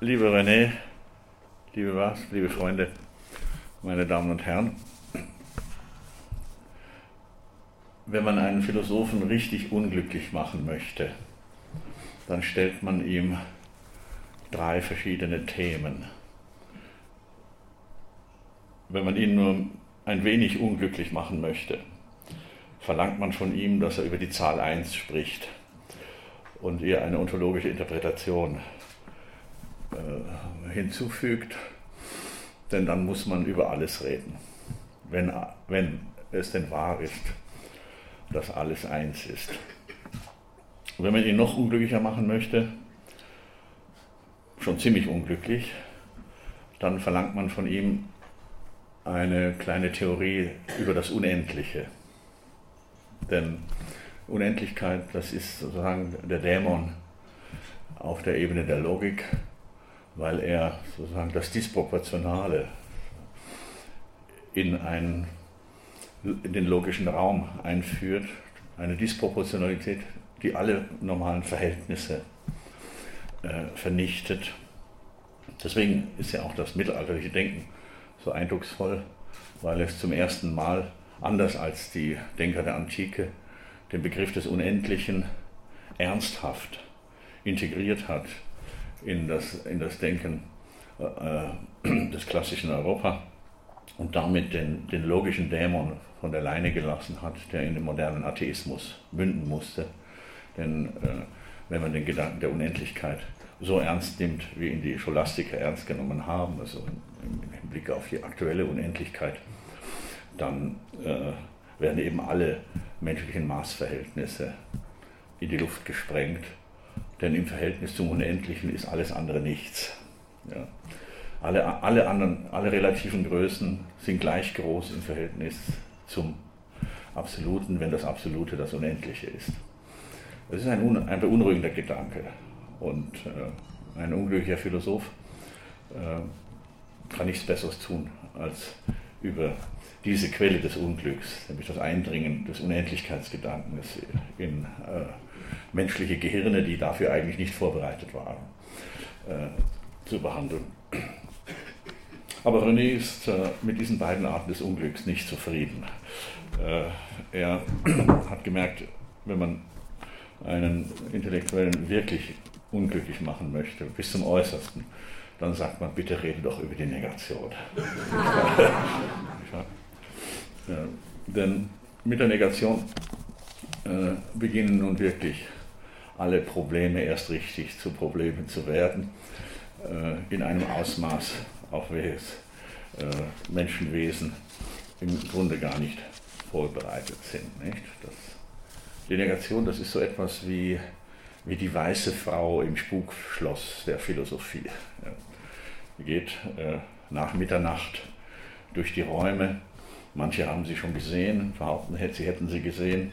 Liebe René, liebe Was, liebe Freunde, meine Damen und Herren, wenn man einen Philosophen richtig unglücklich machen möchte, dann stellt man ihm drei verschiedene Themen. Wenn man ihn nur ein wenig unglücklich machen möchte, verlangt man von ihm, dass er über die Zahl 1 spricht und ihr eine ontologische Interpretation hinzufügt, denn dann muss man über alles reden, wenn, wenn es denn wahr ist, dass alles eins ist. wenn man ihn noch unglücklicher machen möchte, schon ziemlich unglücklich, dann verlangt man von ihm eine kleine Theorie über das Unendliche. Denn Unendlichkeit, das ist sozusagen der Dämon auf der Ebene der Logik, weil er sozusagen das Disproportionale in, einen, in den logischen Raum einführt, eine Disproportionalität, die alle normalen Verhältnisse äh, vernichtet. Deswegen ist ja auch das mittelalterliche Denken so eindrucksvoll, weil es zum ersten Mal, anders als die Denker der Antike, den Begriff des Unendlichen ernsthaft integriert hat in das, in das Denken äh, des klassischen Europa und damit den, den logischen Dämon von der Leine gelassen hat, der in den modernen Atheismus münden musste. Denn äh, wenn man den Gedanken der Unendlichkeit so ernst nimmt, wie ihn die Scholastiker ernst genommen haben, also im, im Blick auf die aktuelle Unendlichkeit, dann äh, werden eben alle menschlichen Maßverhältnisse in die Luft gesprengt denn im Verhältnis zum Unendlichen ist alles andere nichts. Ja. Alle, alle, anderen, alle relativen Größen sind gleich groß im Verhältnis zum Absoluten, wenn das Absolute das Unendliche ist. Das ist ein, ein beunruhigender Gedanke. Und äh, ein unglücklicher Philosoph äh, kann nichts Besseres tun, als über diese Quelle des Unglücks, nämlich das Eindringen des Unendlichkeitsgedankens in äh, menschliche Gehirne, die dafür eigentlich nicht vorbereitet waren, äh, zu behandeln. Aber René ist äh, mit diesen beiden Arten des Unglücks nicht zufrieden. Äh, er hat gemerkt, wenn man einen Intellektuellen wirklich unglücklich machen möchte, bis zum Äußersten, dann sagt man, bitte rede doch über die Negation. ja, denn mit der Negation äh, beginnen nun wirklich alle Probleme erst richtig zu Problemen zu werden, äh, in einem Ausmaß, auf welches äh, Menschenwesen im Grunde gar nicht vorbereitet sind. Nicht? Das, die Negation, das ist so etwas wie, wie die weiße Frau im Spukschloss der Philosophie. Die geht äh, nach Mitternacht durch die Räume. Manche haben sie schon gesehen, behaupten, sie hätten sie gesehen,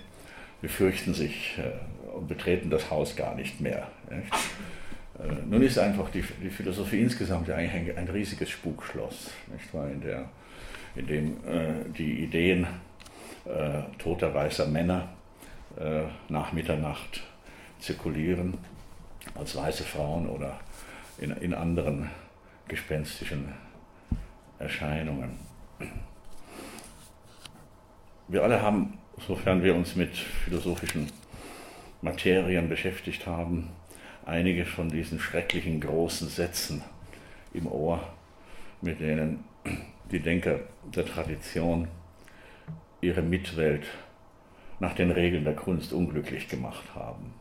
befürchten sich äh, und betreten das Haus gar nicht mehr. Äh, nun ist einfach die, die Philosophie insgesamt ja ein, ein riesiges Spukschloss, nicht wahr? In, der, in dem äh, die Ideen äh, toter weißer Männer äh, nach Mitternacht zirkulieren, als weiße Frauen oder in, in anderen gespenstischen Erscheinungen. Wir alle haben, sofern wir uns mit philosophischen Materien beschäftigt haben, einige von diesen schrecklichen großen Sätzen im Ohr, mit denen die Denker der Tradition ihre Mitwelt nach den Regeln der Kunst unglücklich gemacht haben.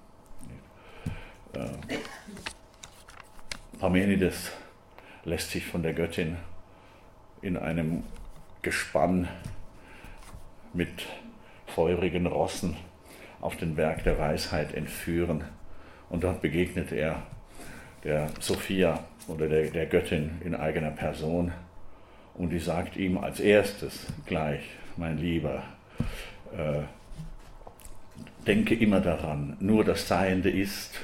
Äh, Parmenides lässt sich von der Göttin in einem Gespann mit feurigen Rossen auf den Berg der Weisheit entführen. Und dort begegnet er der Sophia oder der, der Göttin in eigener Person. Und die sagt ihm als erstes gleich, mein Lieber, äh, denke immer daran, nur das Seiende ist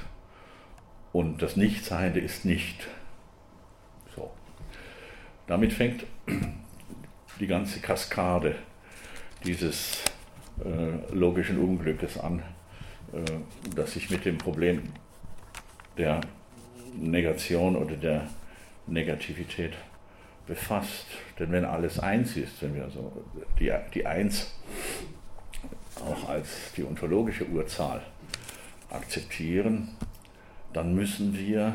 und das Nichtseiende ist nicht. So. Damit fängt die ganze Kaskade dieses äh, logischen Unglückes an, äh, das sich mit dem Problem der Negation oder der Negativität befasst. Denn wenn alles eins ist, wenn wir also die, die Eins auch als die ontologische Urzahl akzeptieren, dann müssen wir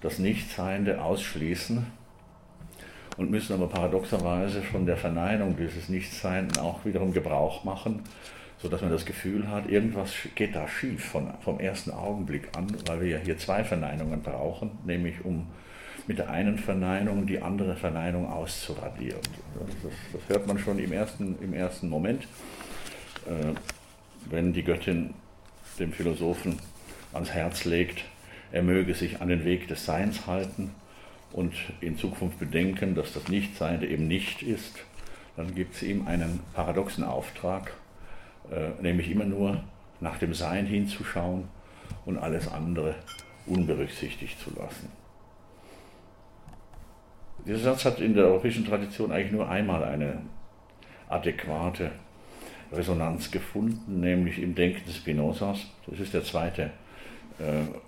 das Nichtseiende ausschließen und müssen aber paradoxerweise von der Verneinung dieses Nichtseienden auch wiederum Gebrauch machen, sodass man das Gefühl hat, irgendwas geht da schief von, vom ersten Augenblick an, weil wir ja hier zwei Verneinungen brauchen, nämlich um mit der einen Verneinung die andere Verneinung auszuradieren. Das, das hört man schon im ersten, im ersten Moment, äh, wenn die Göttin dem Philosophen ans Herz legt, er möge sich an den Weg des Seins halten und in Zukunft bedenken, dass das Nichtseiende eben nicht ist, dann gibt es ihm einen paradoxen Auftrag, äh, nämlich immer nur nach dem Sein hinzuschauen und alles andere unberücksichtigt zu lassen. Dieser Satz hat in der europäischen Tradition eigentlich nur einmal eine adäquate Resonanz gefunden, nämlich im Denken des Spinozas. Das ist der zweite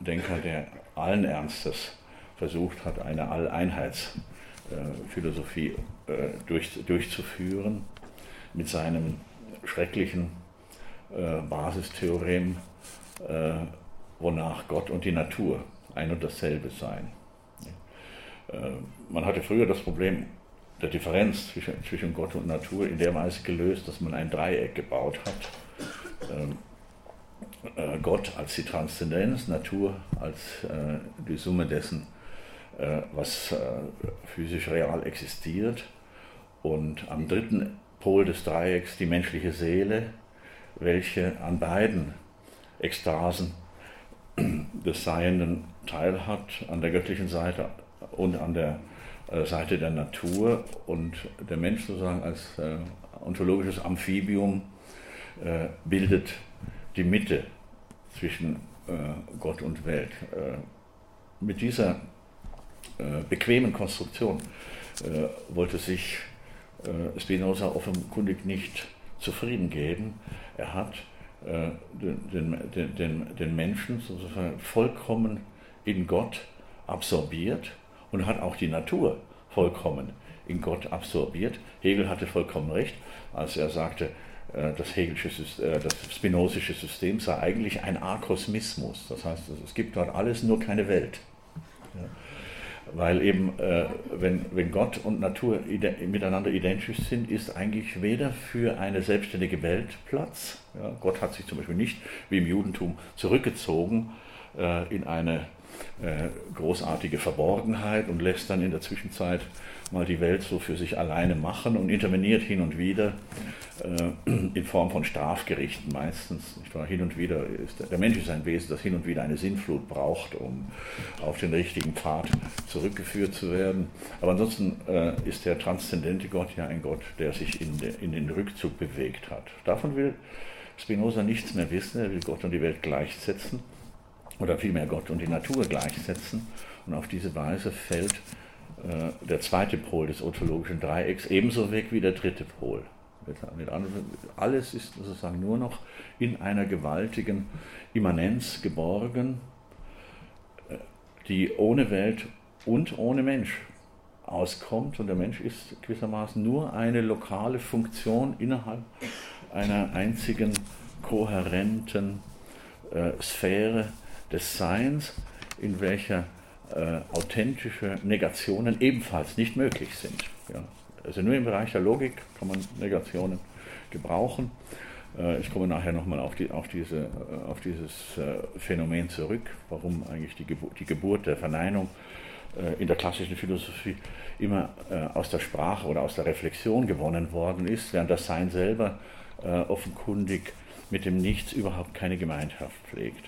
Denker, der allen Ernstes versucht hat, eine Alleinheitsphilosophie äh, durch, durchzuführen mit seinem schrecklichen äh, Basistheorem, äh, wonach Gott und die Natur ein und dasselbe seien. Äh, man hatte früher das Problem der Differenz zwischen, zwischen Gott und Natur in der Weise gelöst, dass man ein Dreieck gebaut hat. Äh, Gott als die Transzendenz, Natur als äh, die Summe dessen, was physisch real existiert. Und am dritten Pol des Dreiecks die menschliche Seele, welche an beiden Ekstasen des Seienden teilhat, an der göttlichen Seite und an der äh, Seite der Natur und der Mensch sozusagen als äh, ontologisches Amphibium äh, bildet die Mitte zwischen äh, Gott und Welt. Äh, mit dieser äh, bequemen Konstruktion wollte sich Spinoza offenkundig nicht zufrieden geben. Er hat den, den, den, den Menschen sozusagen vollkommen in Gott absorbiert und hat auch die Natur vollkommen in Gott absorbiert. Hegel hatte vollkommen recht, als er sagte, äh, das, Hegelsche, äh, das Spinozische System sei eigentlich ein Akosmismus. Das heißt, es gibt dort alles, nur keine Welt. Ja. Weil eben, äh, wenn, wenn Gott und Natur miteinander identisch sind, ist eigentlich weder für eine selbstständige Welt Platz. Ja. Gott hat sich zum Beispiel nicht, wie im Judentum, zurückgezogen in eine äh, großartige Verborgenheit und lässt dann in der Zwischenzeit mal die Welt so für sich alleine machen und interveniert hin und wieder äh, in Form von Strafgerichten meistens. Hin und wieder ist der Mensch ist ein Wesen, das hin und wieder eine Sinnflut braucht, um auf den richtigen Pfad zurückgeführt zu werden. Aber ansonsten äh, ist der transzendente Gott ja ein Gott, der sich in, de, in den Rückzug bewegt hat. Davon will Spinoza nichts mehr wissen, er will Gott und die Welt gleichsetzen oder vielmehr Gott und die Natur gleichsetzen. Und auf diese Weise fällt äh, der zweite Pol des ontologischen Dreiecks ebenso weg wie der dritte Pol. Alles ist sozusagen nur noch in einer gewaltigen Immanenz geborgen, äh, die ohne Welt und ohne Mensch auskommt. Und der Mensch ist gewissermaßen nur eine lokale Funktion innerhalb einer einzigen kohärenten äh, Sphäre des Seins, in welcher äh, authentische Negationen ebenfalls nicht möglich sind. Ja. Also nur im Bereich der Logik kann man Negationen gebrauchen. Äh, ich komme nachher nochmal auf, die, auf, diese, äh, auf dieses äh, Phänomen zurück, warum eigentlich die, Geburt, die Geburt der Verneinung äh, in der klassischen Philosophie immer äh, aus der Sprache oder aus der Reflexion gewonnen worden ist, während das Sein selber offenkundig mit dem Nichts überhaupt keine Gemeinschaft pflegt.